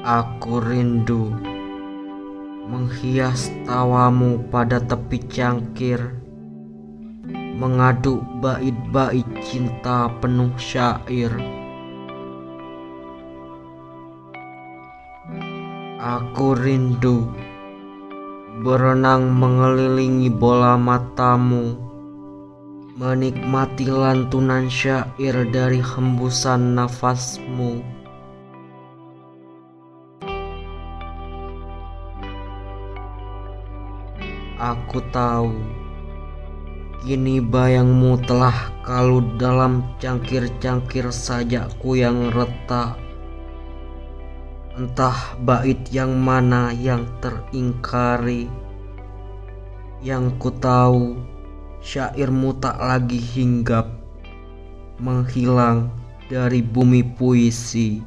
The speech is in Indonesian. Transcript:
Aku rindu menghias tawamu pada tepi cangkir, mengaduk bait-bait cinta penuh syair. Aku rindu berenang mengelilingi bola matamu, menikmati lantunan syair dari hembusan nafasmu. Aku tahu. Kini bayangmu telah kalut dalam cangkir-cangkir sajakku yang retak. Entah bait yang mana yang teringkari. Yang ku tahu syairmu tak lagi hinggap Menghilang dari bumi puisi